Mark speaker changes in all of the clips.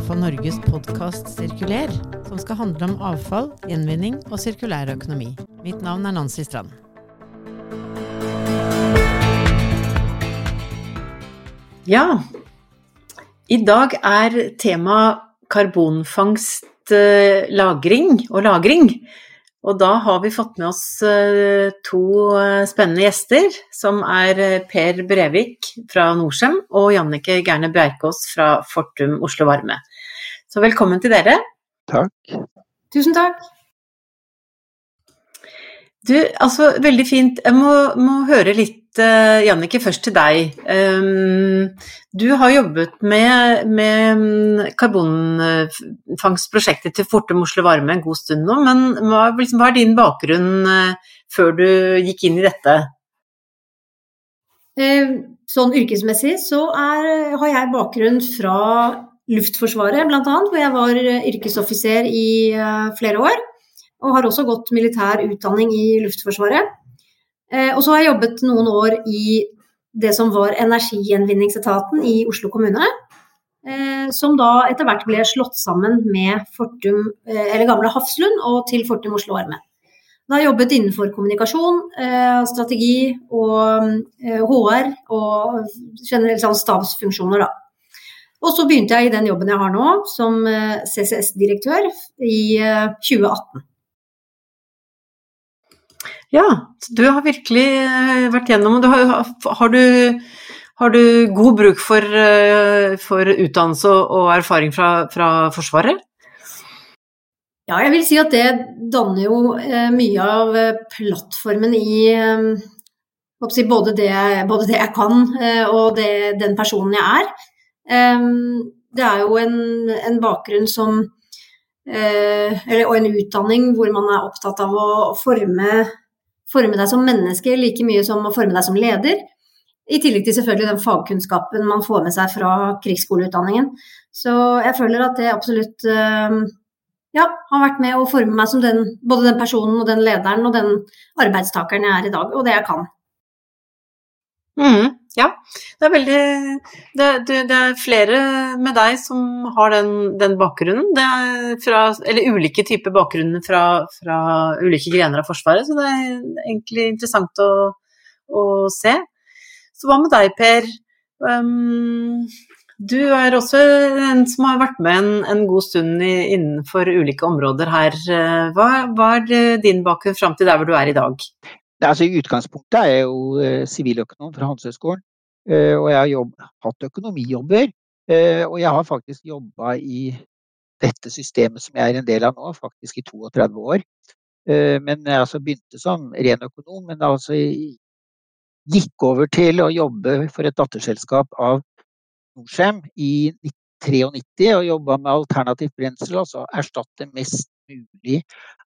Speaker 1: Avfall Norges podkast Sirkuler, som skal handle om avfall, gjenvinning og sirkulær økonomi. Mitt navn er Nancy Strand. Ja, i dag er tema karbonfangst, lagring og lagring. Og da har vi fått med oss eh, to eh, spennende gjester, som er eh, Per Brevik fra Norcem og Jannike Gerne Bjerkås fra Fortum Oslo Varme. Så velkommen til dere.
Speaker 2: Takk.
Speaker 3: Tusen takk.
Speaker 1: Du, altså veldig fint. Jeg må, må høre litt uh, Jannicke, først til deg. Um, du har jobbet med, med mm, karbonfangstprosjektet til Fortum Oslo Varme en god stund nå, men hva, liksom, hva er din bakgrunn uh, før du gikk inn i dette?
Speaker 3: Uh, sånn yrkesmessig så er, har jeg bakgrunn fra Luftforsvaret bl.a., hvor jeg var yrkesoffiser i flere år. Og har også gått militær utdanning i Luftforsvaret. Eh, og så har jeg jobbet noen år i det som var Energigjenvinningsetaten i Oslo kommune. Eh, som da etter hvert ble slått sammen med Fortum, eh, eller gamle Hafslund og til Fortum Oslo Arme. Da har jeg jobbet innenfor kommunikasjon, strategi og HR og generelt sånn stabsfunksjoner, da. Og så begynte jeg i den jobben jeg har nå, som CCS-direktør i 2018.
Speaker 1: Ja, du har virkelig eh, vært gjennom og har, har, du, har, du, god bruk for, eh, for utdannelse og erfaring fra, fra, Forsvaret?
Speaker 3: Ja, jeg vil si at det danner jo eh, mye av plattformen i både det, både det, jeg kan og det, den personen jeg er. Det er jo en, en bakgrunn som eller, og en utdanning hvor man er opptatt av å forme forme deg som menneske like mye som å forme deg som leder. I tillegg til selvfølgelig den fagkunnskapen man får med seg fra krigsskoleutdanningen. Så jeg føler at det absolutt ehm, ja, har vært med å forme meg som den, både den personen og den lederen og den arbeidstakeren jeg er i dag, og det jeg kan.
Speaker 1: Mm. Ja, det er veldig det, det, det, er flere med deg som har den, den bakgrunnen. Fra, eller ulike typer bakgrunner fra, fra, ulike grener av Forsvaret, så det er egentlig interessant å, å se. Så hva med deg, Per? Um, du er også en som har vært med en, en god stund i, innenfor ulike områder her. Hva, hva er din bakgrunn fram til der hvor du er i dag?
Speaker 2: Altså, I utgangspunktet er jeg jo eh, siviløkonom fra Handelshøyskolen. Eh, og jeg har jobb, hatt økonomijobber. Eh, og jeg har faktisk jobba i dette systemet som jeg er en del av nå, faktisk i 32 år. Men jeg altså begynte som ren økonom, men altså gikk over til å jobbe for et datterselskap av Norcem i 1993 og jobba med alternativt brensel, altså erstatte mest mulig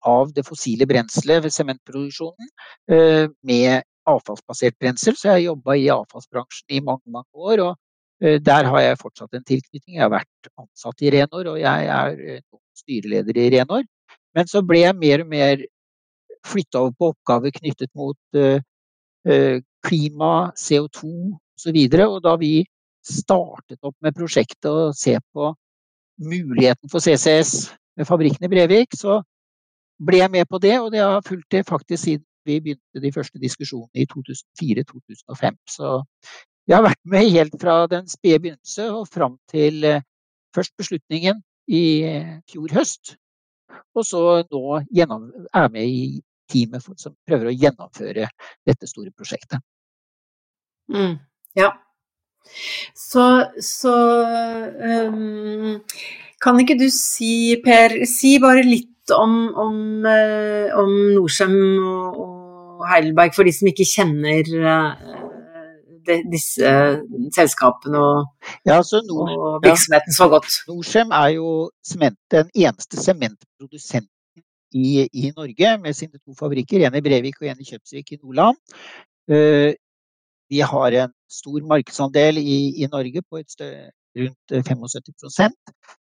Speaker 2: av det fossile brenselet ved sementproduksjonen eh, med avfallsbasert brensel. Så jeg har jobba i avfallsbransjen i mange, mange år. og eh, der har jeg fortsatt en tilknytning. Jeg har vært ansatt i Renor, og jeg er eh, styreleder i Renor. Men så ble jeg mer og mer flytta over på oppgaver knyttet mot klima, CO2 osv. Og, og da vi startet opp med prosjektet å se på muligheten for CCS med fabrikken i Brevik, så ble jeg med på det, og det har fulgt det faktisk siden vi begynte de første diskusjonene i 2004-2005. Så jeg har vært med helt fra den spede begynnelse og fram til eh, først beslutningen i eh, fjor høst, og så nå er med i teamet som prøver å gjennomføre dette store prosjektet.
Speaker 1: Mm, ja. Så, så um, kan ikke du si, Per, si bare litt om, om, eh, om Norcem og, og Heidelberg for de som ikke kjenner eh, de, disse selskapene og,
Speaker 2: ja, altså Nord,
Speaker 1: og virksomheten så godt.
Speaker 2: Norcem er jo sement, den eneste sementprodusenten i, i, Norge med sine to fabrikker, en i Brevik og en i Kjøpsvik i Nordland. Uh, de har en stor markedsandel i, i Norge på et større, rundt 75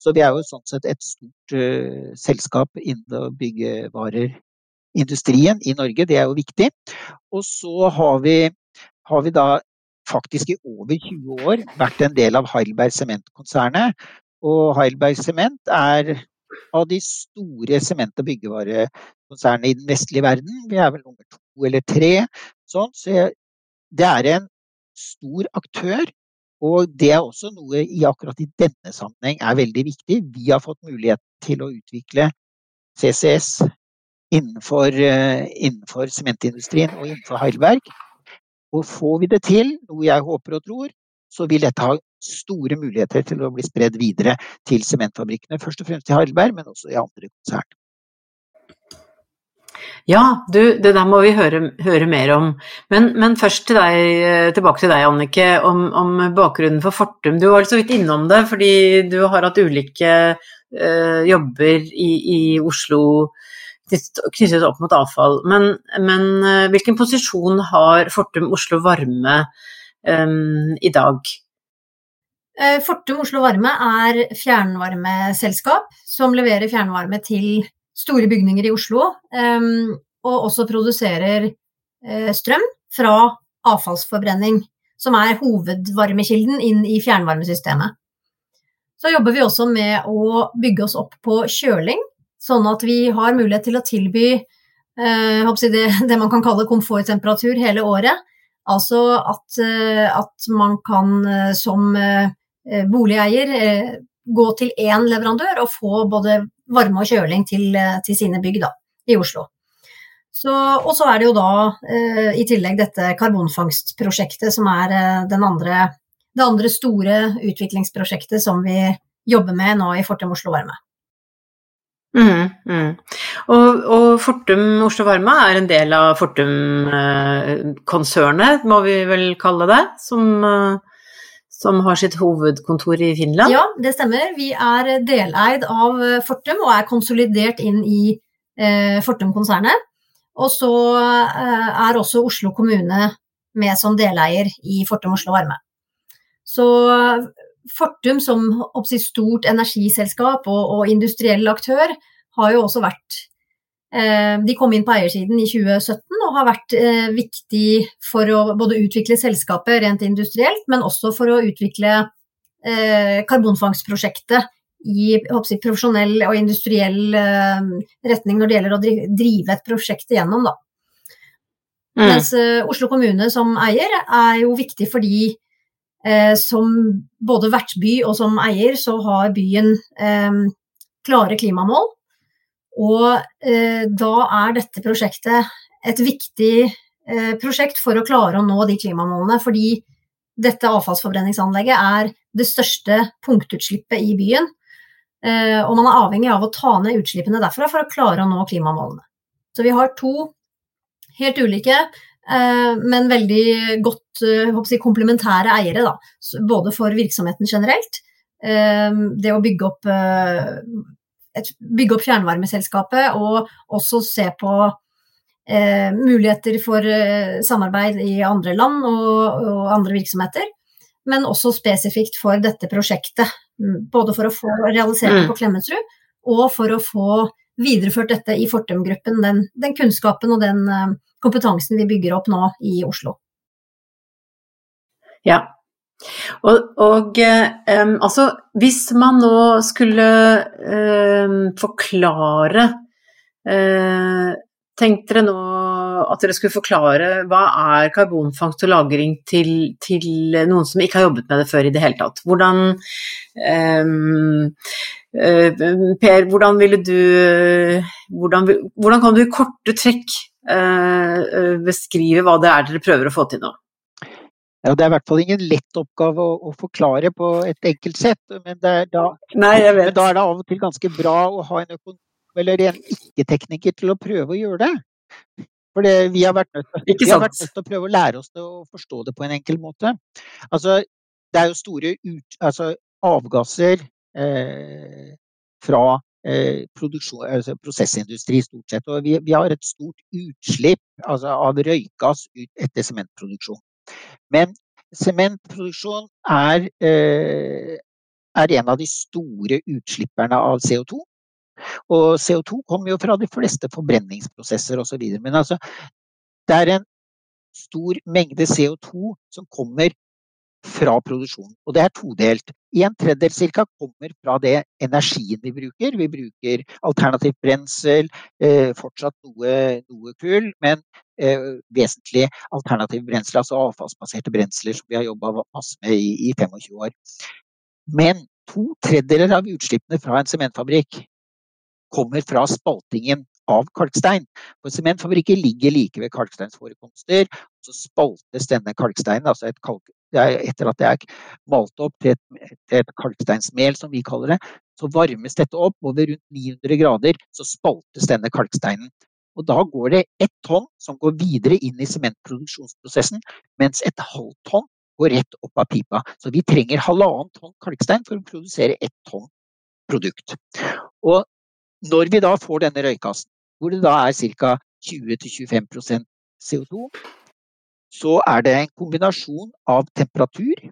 Speaker 2: så vi er jo sånn sett et stort uh, selskap innen byggevarerindustrien i Norge. Det er jo viktig. Og så har vi, har vi da faktisk i over 20 år vært en del av Heidelberg Sementkonsernet. Og Heidelberg Sement er av de store sement- og byggevarekonsernene i den vestlige verden. Vi er vel nummer to eller tre. Sånn. Så det er en stor aktør. Og det er også noe i akkurat i denne sammenheng er veldig viktig. Vi har fått mulighet til å utvikle CCS uh, innenfor sementindustrien og innenfor Heidelberg. Og får vi det til, noe jeg håper og tror, så vil dette ha store muligheter til å bli spredd videre til sementfabrikkene. Først og fremst i Heidelberg, men også i andre konsern.
Speaker 1: Ja, du, det der må vi høre, høre mer om. Men, men først til deg, tilbake til deg, Annike, om, om, bakgrunnen for Fortum. Du var så vidt innom det, fordi du har hatt ulike uh, jobber i, i Oslo knyttet opp mot avfall. Men, men uh, hvilken posisjon har Fortum Oslo Varme um, i dag?
Speaker 3: Eh, Fortum Oslo Varme er fjernvarmeselskap som leverer fjernvarme til store bygninger i Oslo, og også produserer uh, strøm fra avfallsforbrenning, som er hovedvarmekilden inn i fjernvarmesystemet. Så jobber vi også med å bygge oss opp på kjøling, sånn at vi har mulighet til å tilby uh, det, det, man kan kalle komforttemperatur hele året. Altså at, eh, at man kan eh, som eh, boligeier gå til én leverandør og få både varme og kjøling til, til sine bygg da, i Oslo. Så, og så er det jo da i tillegg dette karbonfangstprosjektet som er andre, det andre store utviklingsprosjektet som vi jobber med nå i Fortum Oslo Varme.
Speaker 1: Mm, mm. Og, og, Fortum Oslo Varme er en del av Fortum-konsernet, må vi vel kalle det, som, eh, som, har sitt hovedkontor i Finland?
Speaker 3: Ja, det stemmer. Vi er deleid av Fortum og er konsolidert inn i eh, Fortum-konsernet. Og så eh, er også Oslo kommune med som deleier i Fortum Oslo Varme. Så Fortum som stort energiselskap og, og, industriell aktør har jo også vært eh, De kom inn på eiersiden i 2017 og har vært eh, viktig for å både utvikle selskapet rent industrielt, men også for å utvikle eh, karbonfangstprosjektet i jeg, profesjonell og industriell eh, retning når det gjelder å drive et prosjekt igjennom. Da. Mm. Mens eh, Oslo kommune som eier er jo viktig fordi Eh, som både vertsby og som eier, så har byen eh, klare klimamål. Og eh, da er dette prosjektet et viktig eh, prosjekt for å klare å nå de klimamålene. Fordi dette avfallsforbrenningsanlegget er det største punktutslippet i byen. Eh, og man er avhengig av å ta ned utslippene derfra for å klare å nå klimamålene. Så vi har to helt ulike Eh, men veldig godt eh, si, komplementære eiere, da. Både for virksomheten generelt, eh, det å bygge opp, et, bygge opp fjernvarmeselskapet og også se på muligheter for samarbeid i andre land og, og andre virksomheter. Men også spesifikt for dette prosjektet. Mm, både for å få realisert det mm. på Klemetsrud, og for å få videreført dette i Fortum-gruppen. Den, den, kunnskapen og den kompetansen vi bygger opp nå i Oslo.
Speaker 1: Ja. Og, og um, altså, hvis man nå skulle um, forklare uh, Tenk dere nå at dere skulle forklare hva er karbonfangst og -lagring til, til, noen som ikke har jobbet med det før i det hele tatt. Hvordan um, uh, Per, hvordan ville du hvordan, hvordan kan du i korte trekk uh, beskrive hva det er dere prøver å få til nå?
Speaker 2: Ja, det er i hvert fall ingen lett oppgave å, å forklare på et enkelt sett. Men, da,
Speaker 1: Nei,
Speaker 2: men da, er det av og til ganske bra å ha en økonom eller en ikke-tekniker til å prøve å gjøre det. For vi, har vært nødt, til å prøve å lære oss det og forstå det på en enkel måte. Altså, det er jo store ut, altså, avgasser eh, fra Eh, altså prosessindustri stort sett. Og vi, vi, har et stort utslipp altså av røykgass ut etter sementproduksjon. Men sementproduksjon er, eh, er, en av de store utslipperne av CO2. Og CO2 kommer jo fra de fleste forbrenningsprosesser osv. Men altså, det er en stor mengde CO2 som kommer fra produksjonen. Og det er todelt. En tredjedel cirka kommer fra det energien vi bruker. Vi bruker alternativt brensel, eh, fortsatt noe, noe kull, men eh, vesentlig alternative brensel, altså avfallsbaserte brensler som vi har jobba masse med i, i 25 år. Men to tredjedeler av utslippene fra en sementfabrikk kommer fra spaltingen av kalkstein. For sementfabrikker ligger like ved kalksteinsforekomster. Så spaltes denne kalksteinen, altså et kalk, etter at det er malt opp til et, til et kalksteinsmel, som vi kaller det, så varmes dette opp, og ved rundt 900 grader så spaltes denne kalksteinen. Og da går det ett tonn som går videre inn i sementproduksjonsprosessen, mens et halvt tonn går rett opp av pipa. Så vi trenger halvannen tonn kalkstein for å produsere ett tonn produkt. Og når vi da får denne røykassen, hvor det da er ca. 20-25% CO2, så er det en kombinasjon av temperatur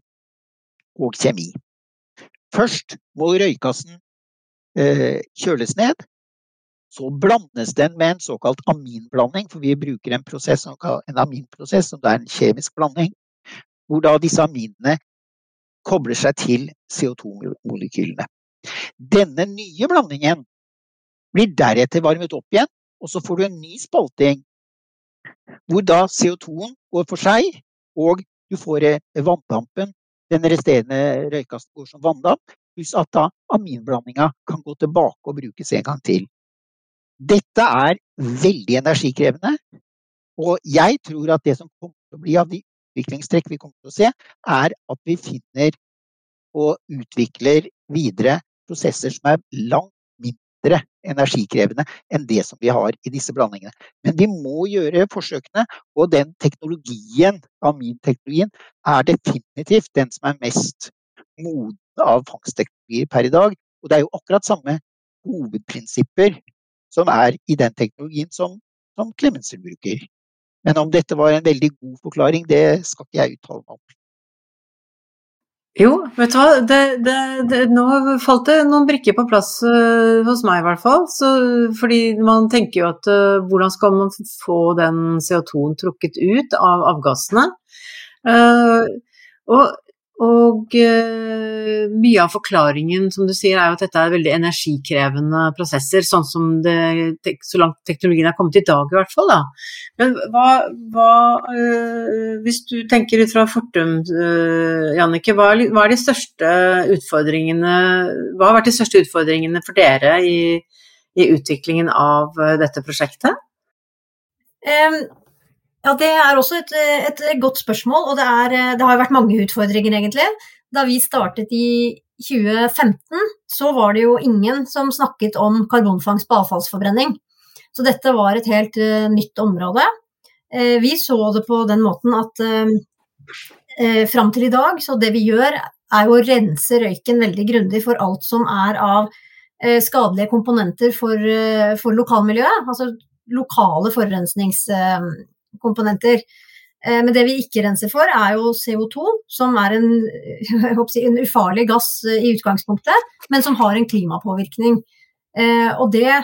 Speaker 2: og kjemi. Først må røykassen eh, kjøles ned. Så blandes den med en såkalt aminblanding, for vi bruker en, prosess, en aminprosess som er en kjemisk blanding, hvor da disse aminene kobler seg til CO2-molekylene. Denne nye blandingen blir deretter varmet opp igjen, og så får du en ny spalting hvor da CO2-en går for seg, og du får eh, vanndampen. Den resterende røykassen går som vanndamp, pluss at da aminblandinga kan gå tilbake og brukes en gang til. Dette er veldig energikrevende, og jeg tror at det som kommer til å bli av de utviklingstrekk vi kommer til å se, er at vi finner og utvikler videre prosesser som er langt energikrevende enn det som vi har i disse blandingene. Men vi må gjøre forsøkene, og den teknologien, aminteknologien, er definitivt den som er mest moden av fangstteknologier per i dag. Og det er jo akkurat samme hovedprinsipper som er i den teknologien som, som Clemensen bruker. Men om dette var en veldig god forklaring, det skal ikke jeg uttale meg om.
Speaker 1: Jo, vet du hva, det, det, det, nå falt det noen brikker på plass uh, hos meg i hvert fall. Så, fordi man tenker jo at uh, hvordan skal man få den CO2-en trukket ut av avgassene? Uh, og og uh, mye av forklaringen, som du sier, er jo at dette er veldig energikrevende prosesser, sånn som det, så langt teknologien er kommet i dag, i hvert fall. Da. Men hva, hva uh, Hvis du tenker ut fra Fortum, uh, Jannicke, hva, hva, er de største utfordringene Hva har vært de største utfordringene for dere i, i utviklingen av dette prosjektet?
Speaker 3: Um, ja, Det er også et, et godt spørsmål, og det, er, det har vært mange utfordringer, egentlig. Da vi startet i 2015, så var det jo ingen som snakket om karbonfangst på avfallsforbrenning. Så dette var et helt uh, nytt område. Uh, vi så det på den måten at uh, uh, fram til i dag, så det vi gjør, er jo å rense røyken veldig grundig for alt som er av skadelige komponenter for, for lokalmiljøet. Altså lokale forurensnings komponenter. Eh, men det vi ikke renser for, er jo CO2, som er en, en, ufarlig gass eh, i utgangspunktet, men som har en klimapåvirkning. Eh, og det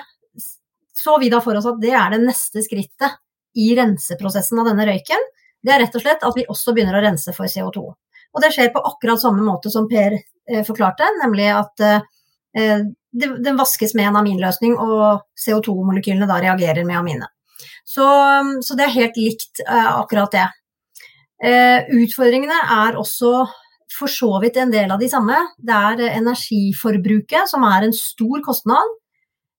Speaker 3: så vi da for oss at det er det neste skrittet i renseprosessen av denne røyken. Det er rett og slett at vi også begynner å rense for CO2. Og det skjer på akkurat samme måte som Per forklarte, nemlig at det, vaskes med en aminløsning, og CO2-molekylene da reagerer med aminet. Så, så det er helt likt uh, akkurat det. Uh, utfordringene er også for så vidt en del av de samme. Det er energiforbruket som er en stor kostnad.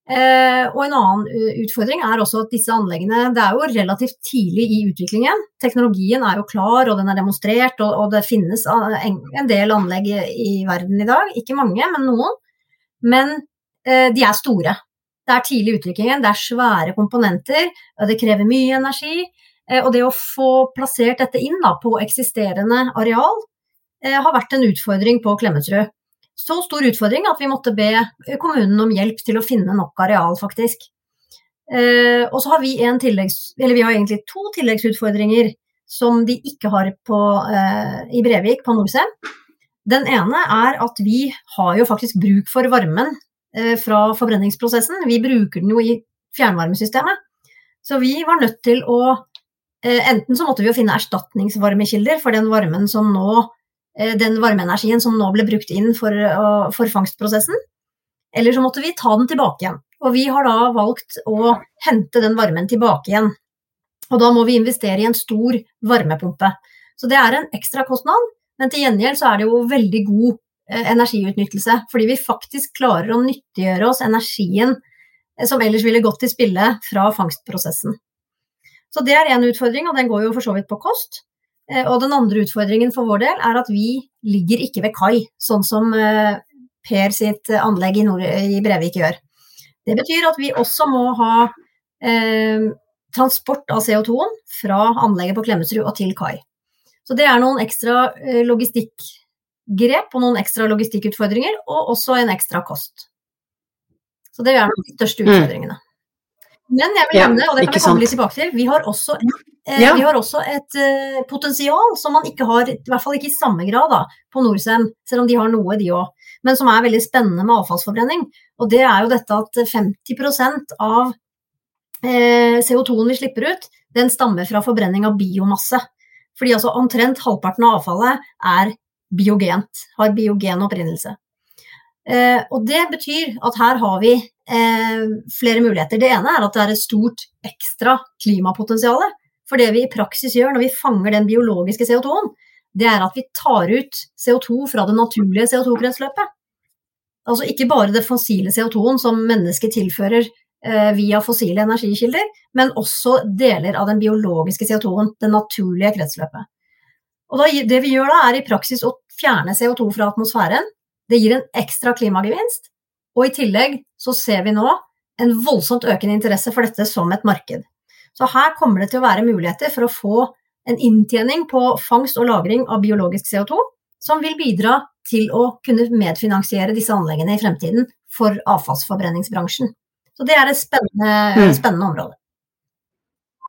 Speaker 3: Eh, og en annen utfordring er også at disse anleggene Det er jo relativt tidlig i utviklingen. Teknologien er jo klar, og den er demonstrert, og, og det finnes en, del anlegg i verden i dag. Ikke mange, men noen. Men eh, de er store. Det er tidlig utviklingen, det er svære komponenter, det krever mye energi. Eh, og det å få plassert dette inn da, på eksisterende areal eh, har vært en utfordring på Klemetsrud. Så stor utfordring at vi måtte be kommunen om hjelp til å finne nok areal, faktisk. Eh, og så har vi tilleggs, vi har egentlig to tilleggsutfordringer som de ikke har på, i Brevik, på Norcem. Den ene er at vi har jo faktisk bruk for varmen fra forbrenningsprosessen. Vi bruker den jo i fjernvarmesystemet. Så vi var nødt til å eh, Enten så måtte vi jo finne erstatningsvarmekilder for den varmen som nå den varmeenergien som nå ble brukt inn for, for fangstprosessen, eller så måtte vi ta den tilbake igjen. Og vi har da valgt å hente den varmen tilbake igjen. Og da må vi investere i en stor varmepumpe. Så det er en ekstra kostnad, men til gjengjeld så er det jo veldig god eh, energiutnyttelse. Fordi vi faktisk klarer å nyttiggjøre oss energien eh, som ellers ville gått til spille fra fangstprosessen. Så det er én utfordring, og den går jo for så vidt på kost. Eh, og den andre utfordringen for vår del er at vi ligger ikke ved kai, sånn som Per sitt anlegg i, Nord i Brevik gjør. Det betyr at vi også må ha eh, transport av CO2-en fra anlegget på Klemetsrud og til kai. Så det er noen ekstra eh, logistikkgrep og noen ekstra logistikkutfordringer, og også en ekstra kost. Så det er de største mm. utfordringene. Men jeg vil nevne, og det kan vi komme litt tilbake til, vi har også, eh, ja. vi har også et eh, potensial som man ikke har, i hvert fall ikke i samme grad da, på Norcem, selv om de har noe, de òg, men som er veldig spennende med avfallsforbrenning. Og det er jo dette at 50% av eh, CO2-en vi slipper ut, den stammer fra forbrenning av biomasse. Fordi altså omtrent halvparten av avfallet er biogent, har biogen opprinnelse. Eh, og det betyr at her har vi eh, flere muligheter. Det ene er at det er et stort ekstra klimapotensial. For det vi i praksis gjør når vi fanger den biologiske CO2-en, det er at vi tar ut CO2 fra det naturlige CO2-kretsløpet. Altså ikke bare det fossile CO2-en som mennesket tilfører Eh, via fossile energikilder, men også deler av den biologiske CO2-en, det naturlige kretsløpet. Og da, det vi gjør da, er i praksis å fjerne CO2 fra atmosfæren. Det gir en ekstra klimagevinst, og i tillegg så ser vi nå en voldsomt økende interesse for dette som et marked. Så her kommer det til å være muligheter for å få en inntjening på fangst og lagring av biologisk CO2, som vil bidra til å kunne medfinansiere disse anleggene i fremtiden for avfallsforbrenningsbransjen. Så det er et spennende, mm. spennende område.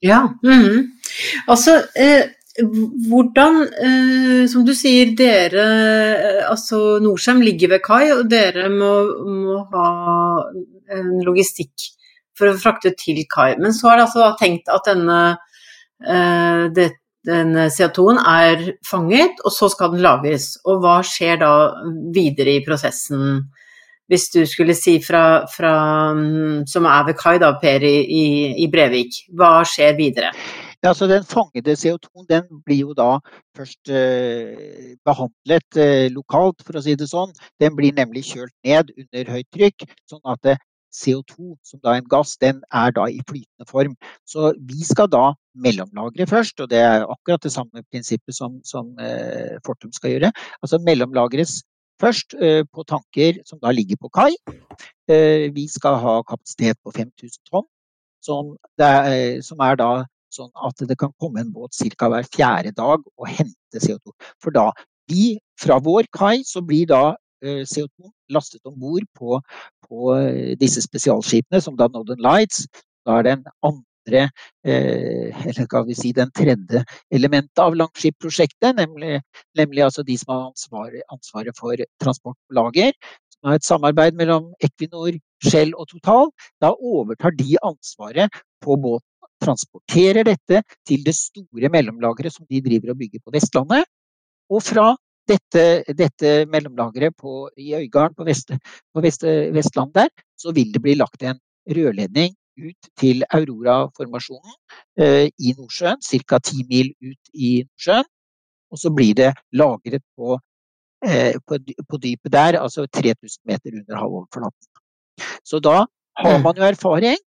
Speaker 1: Ja. Mm. Altså, eh, hvordan, eh, som du sier, dere eh, Altså Norcem ligger ved kai, og dere må, må, ha en logistikk for å frakte til kai. Men så er det altså tenkt at denne, eh, det, denne CO2-en er fanget, og så skal den lagres. Og hva skjer da videre i prosessen? hvis du skulle si fra, fra mm, som er ved kai, da, Per i, i, Brevik, hva skjer videre?
Speaker 2: Ja, så Den fangede CO2 den blir jo da først eh, behandlet eh, lokalt, for å si det sånn. Den blir nemlig kjølt ned under høyt trykk, sånn at det, CO2, som da er en gass, den er da i flytende form. Så vi skal da mellomlagre først, og det er akkurat det samme prinsippet som, som eh, Fortum skal gjøre. Altså mellomlagres Først eh, på tanker som da ligger på kai. Eh, vi skal ha kapasitet på 5000 tonn, som, er, eh, som er da sånn at det kan komme en båt ca. hver fjerde dag og hente CO2. For da vi, fra vår kai, så blir da CO2 lastet om bord på, på, disse spesialskipene, som da Northern Lights. Da er det en andre eh, eller skal vi si den tredje elementet av Langskip-prosjektet, nemlig, nemlig altså de som har ansvaret, ansvaret for transport på lager. Som har et samarbeid mellom Equinor, Shell og Total. Da overtar de ansvaret på båten, transporterer dette til det store mellomlageret som de driver og bygger på Vestlandet. Og fra dette, dette mellomlageret på, i Øygarden på, Vest, på Vest, Vestlandet der, så vil det bli lagt en rørledning ut til Aurora-formasjonen eh, i Nordsjøen, ca. ti mil ut i Nordsjøen. Og så blir det lagret på, eh, på, på dypet der, altså 3000 meter under havoverflaten. Så da har man jo erfaring.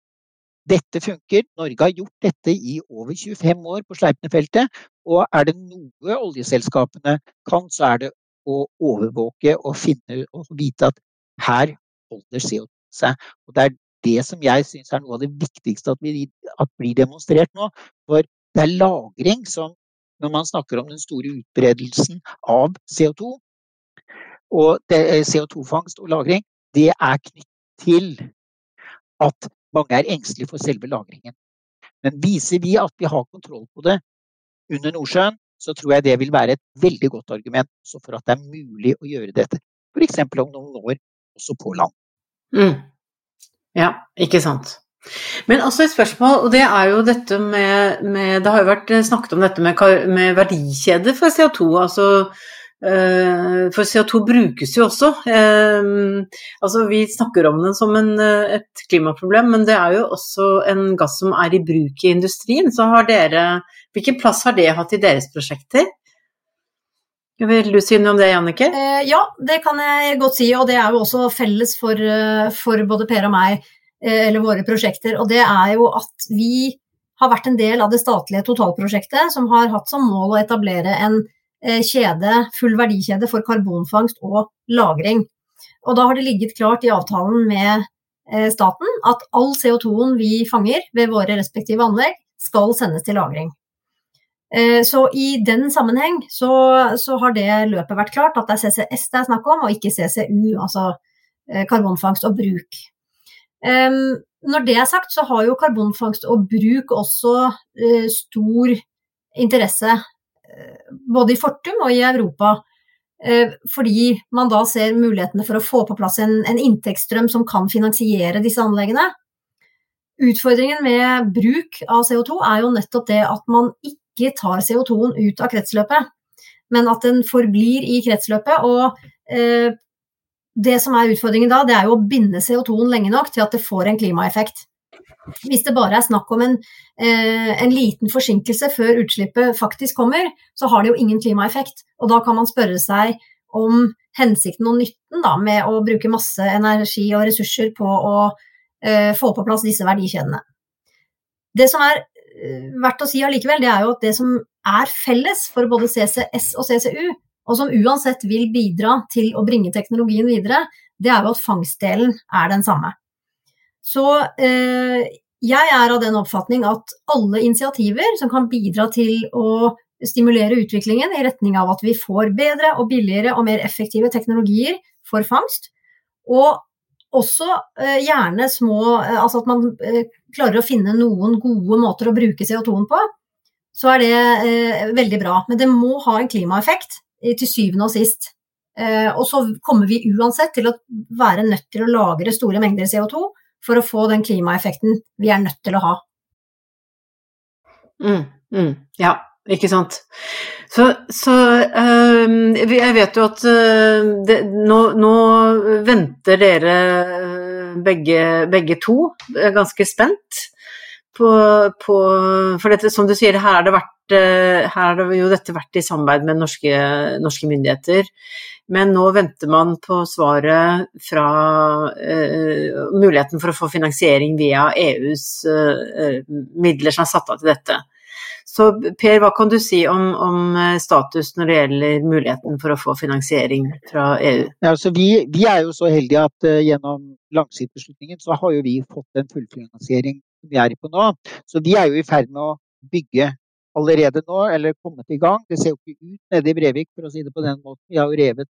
Speaker 2: Dette funker. Norge har gjort dette i over 25 år på Sleipner-feltet. Og er det noe oljeselskapene kan, så er det å overvåke og finne og vite at her holder CO2 seg. Og det er det som jeg syns er noe av det viktigste at, vi, at, blir demonstrert nå. For det er lagring som Når man snakker om den store utbredelsen av CO2, og CO2-fangst og -lagring, det er knyttet til at mange er engstelige for selve lagringen. Men viser vi at vi har kontroll på det under Nordsjøen, så tror jeg det vil være et veldig godt argument for at det er mulig å gjøre dette. F.eks. om noen år også på land.
Speaker 1: Mm. Ja, ikke sant. Men også et spørsmål, og det er jo dette med, med Det har jo vært snakket om dette med, med verdikjede for CO2. Altså for CO2 brukes jo også. Uh, altså vi snakker om den som en, uh, et klimaproblem, men det er jo også en gass som er i bruk i industrien. Så har dere Hvilken plass har det hatt i deres prosjekter? Vil du si noe om det, Jannike?
Speaker 3: ja, det kan jeg godt si. Og det er jo også felles for, for både Per og meg, eller våre prosjekter. Og det er jo at vi har vært en del av det statlige totalprosjektet som har hatt som mål å etablere en Eh, kjede, full verdikjede for karbonfangst og -lagring. Og da har det ligget klart i avtalen med eh, staten at all CO2-en vi fanger ved våre respektive anlegg, skal sendes til lagring. Eh, så i den sammenheng så, så, har det løpet vært klart, at det er CCS det er snakk om, og ikke CCU, altså karbonfangst og bruk. Når det er sagt, så har jo karbonfangst og bruk også stor interesse både i Fortum og i Europa. Eh, fordi man da ser mulighetene for å få på plass en, en inntektsstrøm som kan finansiere disse anleggene. Utfordringen med bruk av CO2 er jo nettopp det at man ikke tar CO2-en ut av kretsløpet, men at den forblir i kretsløpet. Og eh, det som er utfordringen da, det er jo å binde CO2-en lenge nok til at det får en klimaeffekt. Hvis det bare er snakk om en, eh, en, liten forsinkelse før utslippet faktisk kommer, så har det jo ingen klimaeffekt. Og da kan man spørre seg om hensikten og nytten da, med å bruke masse energi og ressurser på å eh, få på plass disse verdikjedene. Det som er eh, verdt å si allikevel, det er jo at det som er felles for både CCS og CCU, og som uansett vil bidra til å bringe teknologien videre, det er jo at fangstdelen er den samme. Så eh, jeg er av den oppfatning at alle initiativer som kan bidra til å stimulere utviklingen i retning av at vi får bedre og billigere og mer effektive teknologier for fangst, og også eh, gjerne små eh, Altså at man klarer å finne noen gode måter å bruke CO2-en på, så er det veldig bra. Men det må ha en klimaeffekt til syvende og sist. og så kommer vi uansett til å være nødt til å lagre store mengder CO2 for å få den klimaeffekten vi er nødt til å ha.
Speaker 1: Mm, mm, ja, ikke sant. Så, så øh, jeg vet jo at øh, det, nå, nå, venter dere øh, begge, begge, to ganske spent på, på For dette, som du sier, her har det vært her har jo dette vært i samarbeid med norske, norske myndigheter. Men nå venter man på svaret fra uh, muligheten for å få finansiering via EUs uh, midler som er satt av til dette. Så Per, hva kan du si om, om, status når det gjelder muligheten for å få finansiering fra EU?
Speaker 2: Ja, altså vi, vi, er jo så heldige at uh, gjennom langsiktsbeslutningen så har jo vi fått en fullfinansiering som vi er på nå. Så vi er jo i ferd med å bygge allerede nå, eller kommet i gang. Det ser jo ikke ut nede i Brevik, for å si det på den måten. Vi har jo revet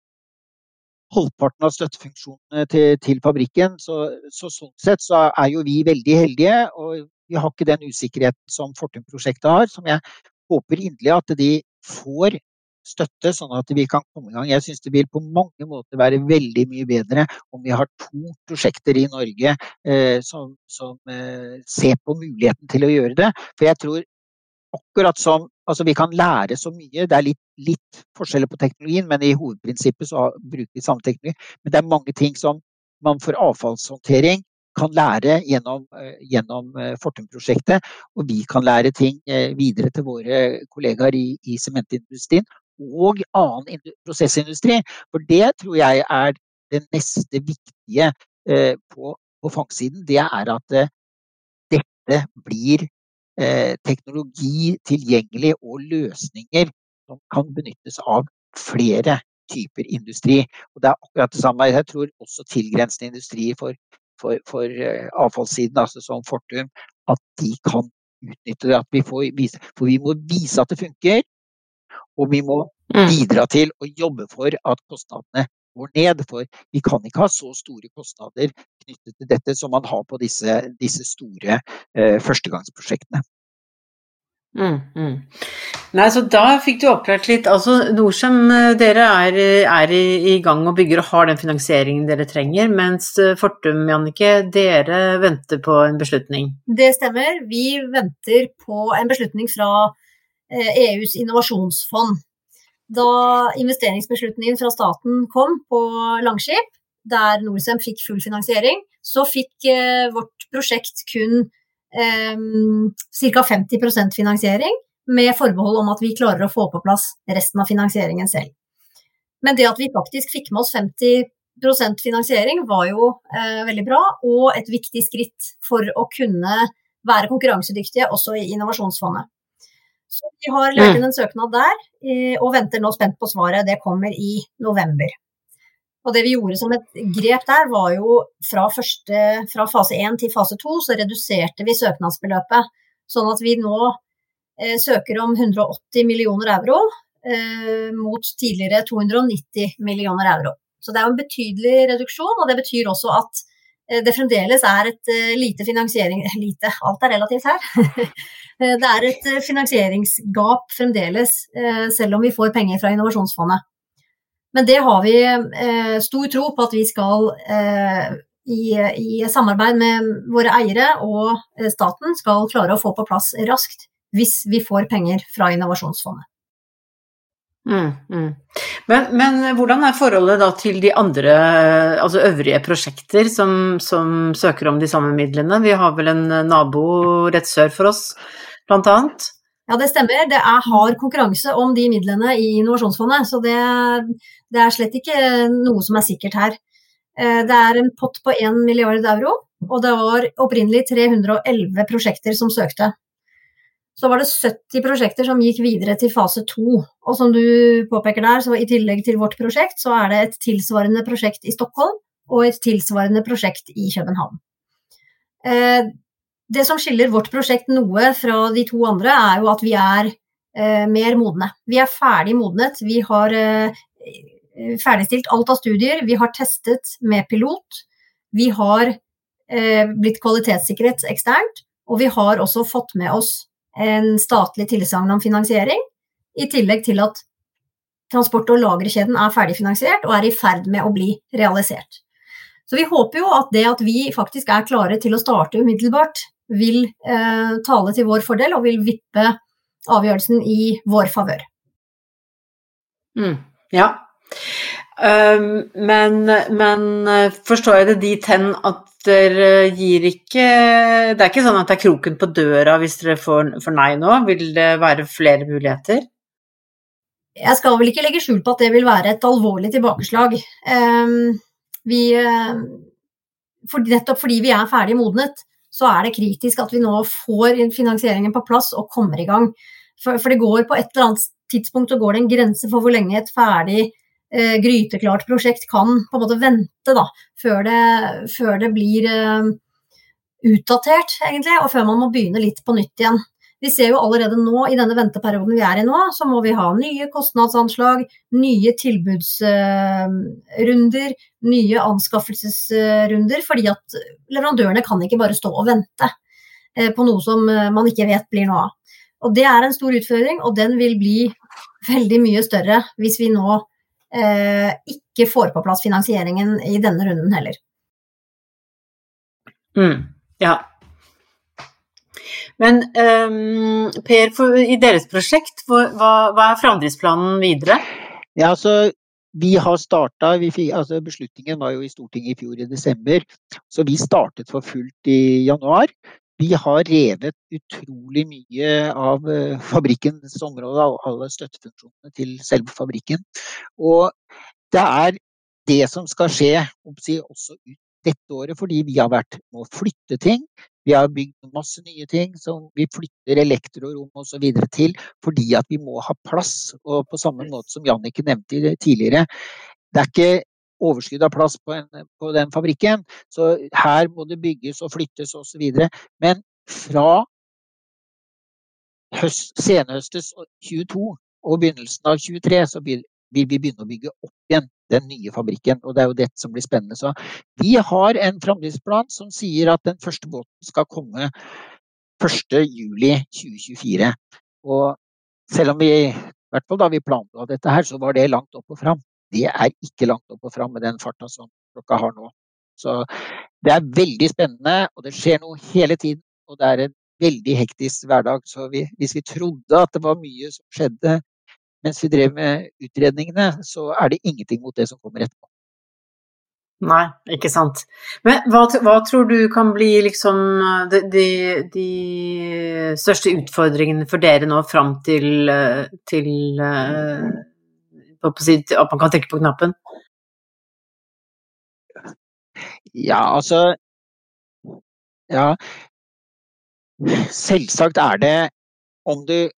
Speaker 2: halvparten av støttefunksjonene til, til fabrikken. Så, så, sånn sett så er jo vi veldig heldige, og vi har ikke den usikkerheten som Fortum-prosjektet har, som jeg håper inderlig at de får støtte, sånn at vi kan komme i gang. Jeg syns det vil på mange måter være veldig mye bedre om vi har to prosjekter i Norge eh, som, som eh, ser på muligheten til å gjøre det. For jeg tror akkurat som Altså, vi kan lære så mye. Det er litt, litt, forskjeller på teknologien, men i hovedprinsippet så bruker vi samme teknologi. Men det er mange ting som man for avfallshåndtering kan lære gjennom, uh, gjennom uh, Fortum-prosjektet. Og vi kan lære ting uh, videre til våre kollegaer i, sementindustrien og annen prosessindustri. For det tror jeg er det neste viktige på, på fangstsiden. Det er at dette blir Eh, teknologi tilgjengelig og løsninger som kan benyttes av flere typer industri. Og det er akkurat det samme. Jeg tror også tilgrensende industrier for, for, for uh, avfallssiden, altså som Fortum, at de kan utnytte det. At vi får vise, for vi må vise at det funker, og vi må mm. bidra til å jobbe for at kostnadene går ned. For vi kan ikke ha så store kostnader knyttet til dette som man har på disse, disse store eh, førstegangsprosjektene.
Speaker 1: Mm, mm. Nei, så Da fikk du oppklart litt. altså Norcem, eh, dere er, er i, i, gang og bygger og har den finansieringen dere trenger, mens eh, Fortum, Jannike, dere venter på en beslutning?
Speaker 3: Det stemmer. Vi venter på en beslutning fra EUs innovasjonsfond. Da investeringsbeslutningen fra staten kom på Langskip, der Norcem fikk full finansiering, så fikk eh, vårt prosjekt kun eh, ca. 50% finansiering, med forbehold om at vi klarer å få på plass resten av finansieringen selv. Men det at vi faktisk fikk med oss 50% finansiering var jo eh, veldig bra, og et viktig skritt for å kunne være konkurransedyktige også i Innovasjonsfondet. Så vi har lagt inn en søknad der, eh, og venter nå spent på svaret. Det kommer i november. Og det vi gjorde som et grep der, var jo fra, første, fra fase 1 til fase 2, så reduserte vi søknadsbeløpet. Sånn at vi nå eh, søker om 180 millioner euro eh, mot tidligere 290 millioner euro. Så det er jo en betydelig reduksjon, og det betyr også at det fremdeles er et eh, lite finansiering Lite, alt er relativt her. det er et finansieringsgap fremdeles, selv om vi får penger fra Innovasjonsfondet. Men det har vi stor tro på at vi skal i, i samarbeid med våre eiere og staten skal klare å få på plass raskt hvis vi får penger fra Innovasjonsfondet.
Speaker 1: Mm, mm. Men, men, hvordan er forholdet da til de andre, altså øvrige prosjekter som, som, søker om de samme midlene? Vi har vel en nabo rett sør for oss, blant annet?
Speaker 3: Ja, det stemmer. Det er hard konkurranse om de midlene i Innovasjonsfondet. Så det, det er slett ikke noe som er sikkert her. Eh, det er en pott på 1 milliard euro, og det var opprinnelig 311 prosjekter som søkte så var det 70 prosjekter som gikk videre til fase to. Og som du påpeker der, så i tillegg til vårt prosjekt, så er det et tilsvarende prosjekt i Stockholm og et tilsvarende prosjekt i København. Eh, det som skiller vårt prosjekt noe fra de to andre, er jo at vi er eh, mer modne. Vi er ferdig modnet. Vi har eh, ferdigstilt alt av studier. Vi har testet med pilot. Vi har blitt kvalitetssikret eksternt. Og vi har også fått med oss en statlig tilsagn om finansiering, i tillegg til at transport- og lagrekjeden er ferdigfinansiert og er i ferd med å bli realisert. Så vi håper jo at det at vi faktisk er klare til å starte umiddelbart, vil eh, tale til vår fordel og vil vippe avgjørelsen i vår favør.
Speaker 1: Mm, ja. Um, men, men, eh, forstår jeg det dit hen at dere gir ikke Det er ikke sånn at det er kroken på døra hvis dere får, får nei nå? Vil det være flere muligheter?
Speaker 3: Jeg skal vel ikke legge skjul på at det vil være et alvorlig tilbakeslag. Um, vi, uh, for, nettopp fordi vi er ferdig modnet, så er det kritisk at vi nå får finansieringen på plass og kommer i gang. For, for det går på et eller annet tidspunkt så går det en grense for hvor lenge et ferdig eh, gryteklart prosjekt kan på en måte vente da, før det, før det blir eh, utdatert, egentlig, og før man må begynne litt på nytt igjen. Vi ser jo allerede nå, i denne venteperioden vi er i nå, så må vi ha nye kostnadsanslag, nye tilbudsrunder, uh, nye anskaffelsesrunder, fordi at leverandørene kan ikke bare stå og vente på noe som man ikke vet blir noe av. Og Det er en stor utfordring, og den vil bli veldig mye større hvis vi nå eh, ikke får på plass finansieringen i denne runden heller.
Speaker 1: Mm, ja. Men um, Per, for, i deres prosjekt, hva, hva er framdriftsplanen videre?
Speaker 2: Ja, altså vi har starta altså Beslutningen var jo i Stortinget i fjor i desember, så vi startet for fullt i januar. Vi har revet utrolig mye av eh, fabrikkens område, alle støttefunksjonene til selve fabrikken. Og det er det som skal skje også ut dette året, fordi vi har vært med å flytte ting. Vi har bygd masse nye ting som vi flytter elektrorom osv. til, fordi at vi må ha plass. Og på samme måte som Jannicke nevnte tidligere, det er ikke overskudd av plass på, en, på, den fabrikken. Så her må det bygges og flyttes osv. Men fra høst, senhøstes 22 og begynnelsen av 23 så vil vi begynne å bygge opp igjen den nye fabrikken. Og det er jo dette som blir spennende. Så vi har en framdriftsplan som sier at den første båten skal komme 1.7.2024. Og selv om vi i hvert fall da vi planla dette her, så var det langt opp og fram det er ikke langt opp og fram med den farta som klokka har nå. Så det er veldig spennende, og det skjer noe hele tiden. Og det er en veldig hektisk hverdag. Så vi, hvis vi trodde at det var mye som skjedde mens vi drev med utredningene, så er det ingenting mot det som kommer etterpå.
Speaker 1: Nei, ikke sant. Men hva, hva tror du kan bli liksom de, de, de, største utfordringene for dere nå fram til, til at man kan trykke på knappen?
Speaker 2: Ja, altså Ja. Selvsagt er det om det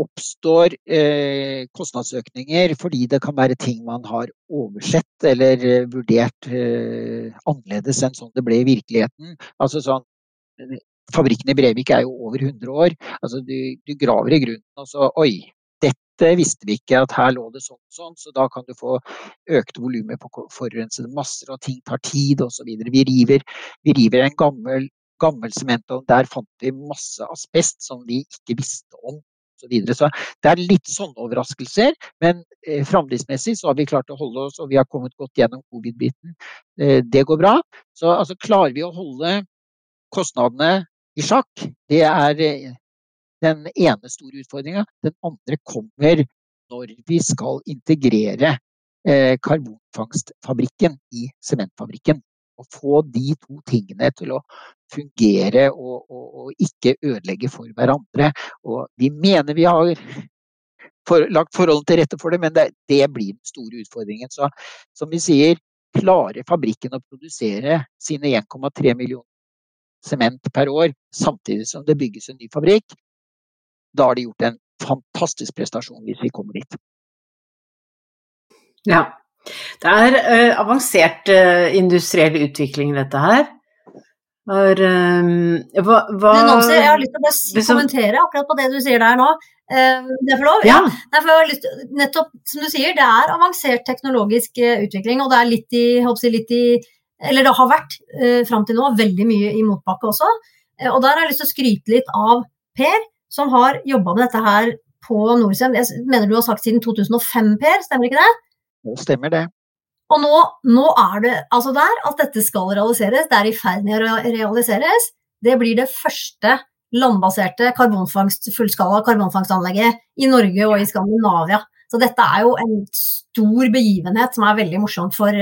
Speaker 2: oppstår eh, kostnadsøkninger fordi det kan være ting man har oversett eller eh, vurdert eh, annerledes enn sånn det ble i virkeligheten. Altså sånn, Fabrikken i Brevik er jo over 100 år. Altså, du, du graver i grunnen og så Oi, dette visste vi ikke at her lå det sånn og sånn, så da kan du få økte volumer på forurensede masser, og ting tar tid osv. Vi, river, vi river en gammel gammel sementovn. Der fant vi masse asbest som vi ikke visste om så, så det er litt sånne overraskelser, men eh, framdriftsmessig så har vi klart å holde oss, og vi har kommet godt gjennom covid-biten. Eh, det går bra. Så altså, klarer vi å holde kostnadene i sjakk, det er eh, den ene store utfordringa. Den andre kommer når vi skal integrere eh, karbonfangstfabrikken i sementfabrikken. Å få de to tingene til å fungere og, og, og ikke ødelegge for hverandre. Og vi mener vi har for, lagt forholdene til rette for det, men det, det blir den store utfordringen. Så som vi sier, klarer fabrikken å produsere sine 1,3 millioner sement per år, samtidig som det bygges en ny fabrikk, da har de gjort en fantastisk prestasjon hvis vi kommer dit.
Speaker 1: Ja, det er uh, avansert uh, industriell utvikling, dette her. Er, um, hva, hva
Speaker 3: Nancy, jeg har lyst til å liksom, kommentere akkurat på det du sier der nå. Uh, det er for lov? Ja. ja. For lyst, nettopp som du sier, det er avansert teknologisk utvikling, og det er litt i, jeg, litt i Eller det har vært uh, fram til nå veldig mye i motbakke også. Uh, og der har jeg lyst til å skryte litt av Per, som har jobba med dette her på Norcem. Jeg mener du har sagt siden 2005, Per, stemmer ikke det?
Speaker 2: Det stemmer det.
Speaker 3: Og nå, nå, er det altså der at dette skal realiseres, det er i ferd med å realiseres. Det blir det første landbaserte karbonfangst, fullskala karbonfangstanlegget i Norge og i Skandinavia. Så dette er jo en stor begivenhet som er veldig morsomt for,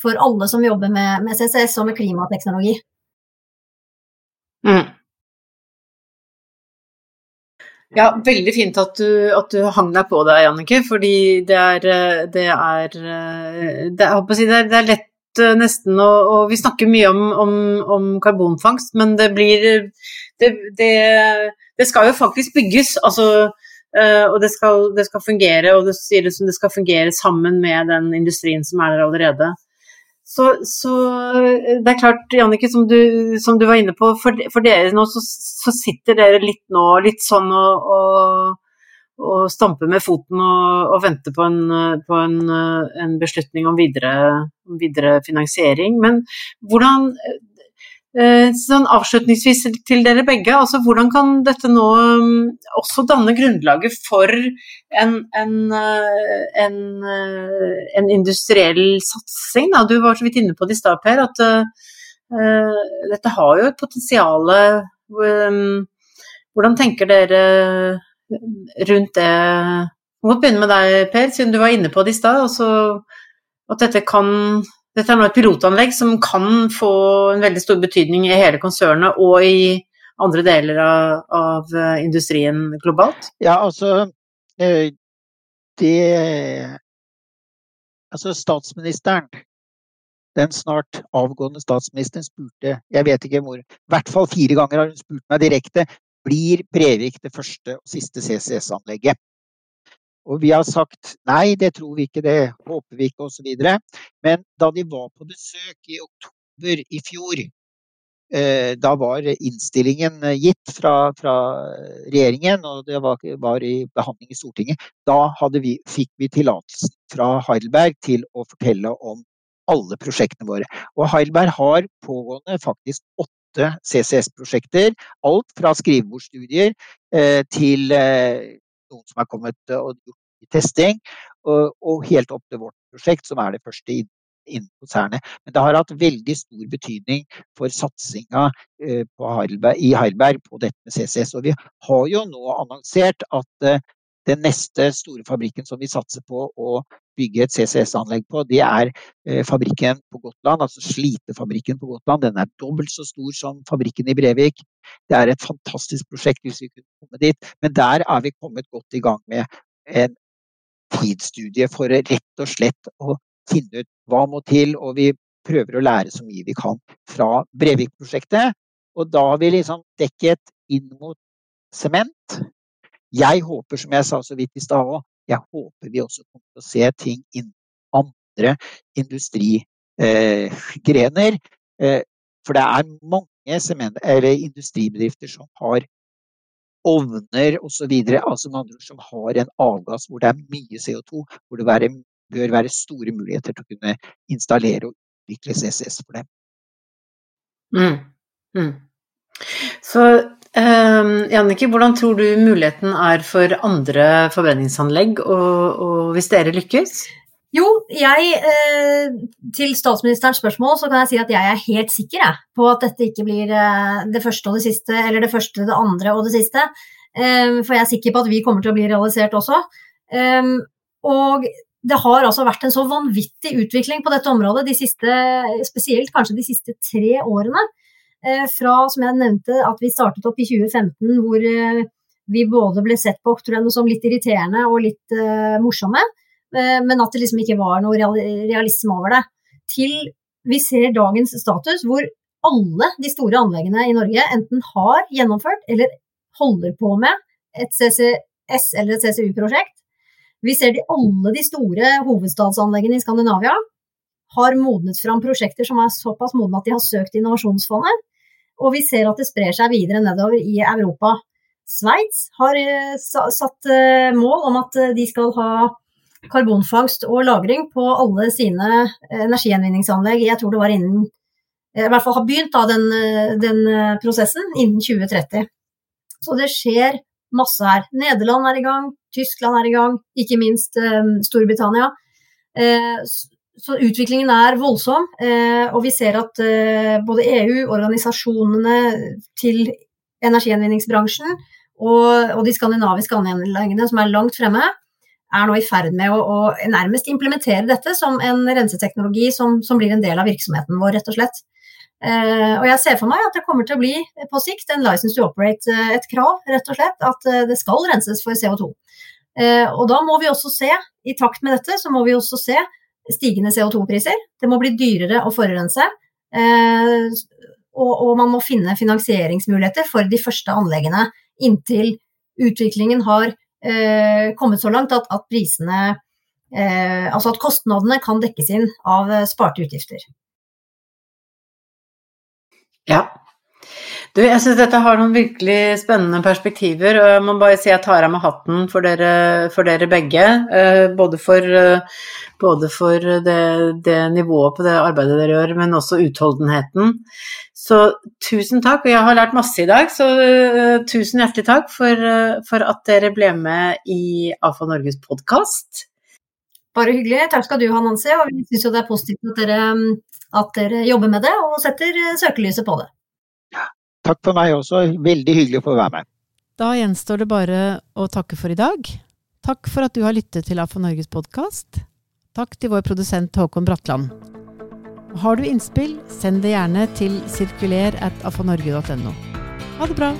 Speaker 3: for alle som jobber med, med, CCS og med klimateknologi.
Speaker 1: Mm. Ja, veldig fint at du, at du hang deg på det, Jannike. Fordi det er Det er, det er, det er, det er lett eh, nesten å og Vi snakker mye om, om, om karbonfangst, men det blir det, skal jo faktisk bygges. Altså, eh, og det skal, skal fungere, og det som det skal fungere sammen med den industrien som er der allerede. Så, så, det er klart, Jannicke, som, som, du var inne på, for, for dere nå så, så, sitter dere litt nå litt sånn og, og, og stamper med foten og, og venter på, en, på en, en, beslutning om videre, videre finansiering. Men hvordan Eh, sånn avslutningsvis til dere begge, altså hvordan kan dette nå mm, også danne grunnlaget for en, en, eh, en, eh, en industriell satsing? Da? Du var så vidt inne på det i stad, Per, at uh, dette har jo et potensial. Um, hvordan tenker dere rundt det? Vi må begynne med deg, Per, siden du var inne på det i stad. Altså at dette kan dette er nå et pilotanlegg som kan få en veldig stor betydning i hele konsernet og i andre deler av, av eh, industrien globalt?
Speaker 2: Ja, altså eh, det Altså statsministeren, den snart avgående statsministeren, spurte Jeg vet ikke hvor, i hvert fall fire ganger har hun spurt meg direkte blir Brevik det første og siste CCS-anlegget. Og vi har sagt nei, det tror vi ikke, det håper vi ikke osv. Men da de var på besøk i oktober i fjor, eh, da var innstillingen gitt fra, fra regjeringen, og det var, var, i behandling i Stortinget. Da vi, fikk vi tillatelsen fra Heidelberg til å fortelle om alle prosjektene våre. Og Heidelberg har pågående faktisk åtte CCS-prosjekter. Alt fra skrivebordsstudier eh, til eh, noen som er kommet og gjort testing, og, og, helt opp til vårt prosjekt, som er det første innen konsernet. Men det har hatt veldig stor betydning for satsinga eh, i Heidelberg på dette med CCS. Og vi har jo nå annonsert at eh, den neste store fabrikken som vi satser på å bygge et CCS-anlegg på, det er eh, fabrikken på Gotland, altså Slitefabrikken på Gotland. Den er dobbelt så stor som fabrikken i Brevik. Det er et fantastisk prosjekt hvis vi kunne komme dit, men der er vi kommet godt i gang med en tidsstudie for rett og slett å finne ut hva må til, og vi prøver å lære så mye vi kan fra Brevik-prosjektet. Og da har vi liksom dekket inn mot sement. Jeg håper, som jeg sa så vidt i stad òg, jeg håper vi også kommer til å se ting innen andre industrigrener. Eh, for det er mange sement, industribedrifter som har ovner osv. Altså med andre ord som har en avgass hvor det er mye CO2, hvor det bør være store muligheter til å kunne installere og utvikle CCS for dem.
Speaker 1: Mm. Mm. Så um, Jannike, hvordan tror du muligheten er for andre forbrenningsanlegg, og, og hvis dere lykkes?
Speaker 3: Jo, jeg, eh, til statsministerens spørsmål så kan jeg si at jeg er helt sikker på at dette ikke blir eh, det første og det siste, eller det første, det andre og det siste. Eh, for jeg er sikker på at vi kommer til å bli realisert også. Eh, og det har altså vært en så vanvittig utvikling på dette området de siste, spesielt kanskje de siste tre årene. Eh, fra, som jeg nevnte, at vi startet opp i 2015 hvor eh, vi både ble sett på noe som litt irriterende og litt uh, morsomme, uh, men at det liksom ikke var noe realisme over det. Til vi ser dagens status hvor alle de store anleggene i Norge enten har gjennomført eller holder på med et CCS eller et CCU-prosjekt. Vi ser de, alle de store hovedstadsanleggene i Skandinavia har modnet fram prosjekter som er såpass modne at de har søkt Innovasjonsfondet. Og vi ser at det sprer seg videre nedover i Europa. Sveits har eh, satt eh, mål om at eh, de skal ha karbonfangst og -lagring på alle sine energigjenvinningsanlegg. Jeg tror det var innen I hvert fall har begynt da den, den prosessen innen 2030. Så det skjer masse her. Nederland er i gang, Tyskland er i gang, ikke minst Storbritannia. Så utviklingen er voldsom, eh, og vi ser at eh, både EU, organisasjonene til energigjenvinningsbransjen og, de skandinaviske anleggene som er langt fremme, er nå i ferd med å, å, nærmest implementere dette som en renseteknologi som, som, blir en del av virksomheten vår, rett og slett. Eh, og jeg ser for meg at det kommer til å bli på sikt en license to operate, et krav, rett og slett, at det skal renses for CO2. og da må vi også se, i takt med dette, så må vi også se stigende CO2-priser. Det må bli dyrere å forurense. Eh, og, og, man må finne finansieringsmuligheter for de første anleggene inntil utviklingen har eh, kommet så langt at, at prisene eh, Altså at kostnadene kan dekkes inn av sparte utgifter.
Speaker 1: Ja, du, jeg syns dette har noen virkelig spennende perspektiver, og jeg må bare si jeg tar av meg hatten for dere, for dere begge. Eh, både for, eh, både for det, det, nivået på det arbeidet dere gjør, men også utholdenheten. Så tusen takk, og jeg har lært masse i dag, så uh, tusen hjertelig takk for, for, at dere ble med i AFA Norges podkast.
Speaker 3: Bare hyggelig. Takk skal du ha, Nancy. Og vi syns jo det er positivt at dere, at dere jobber med det og setter søkelyset på det.
Speaker 2: Takk for meg også. Veldig hyggelig å få være med.
Speaker 4: Da gjenstår det bare å takke for i dag. Takk for at du har lyttet til AFO Norges podkast. Takk til vår produsent Håkon Bratland. Har du innspill, send det gjerne til sirkuler at afanorge.no. Ha det bra!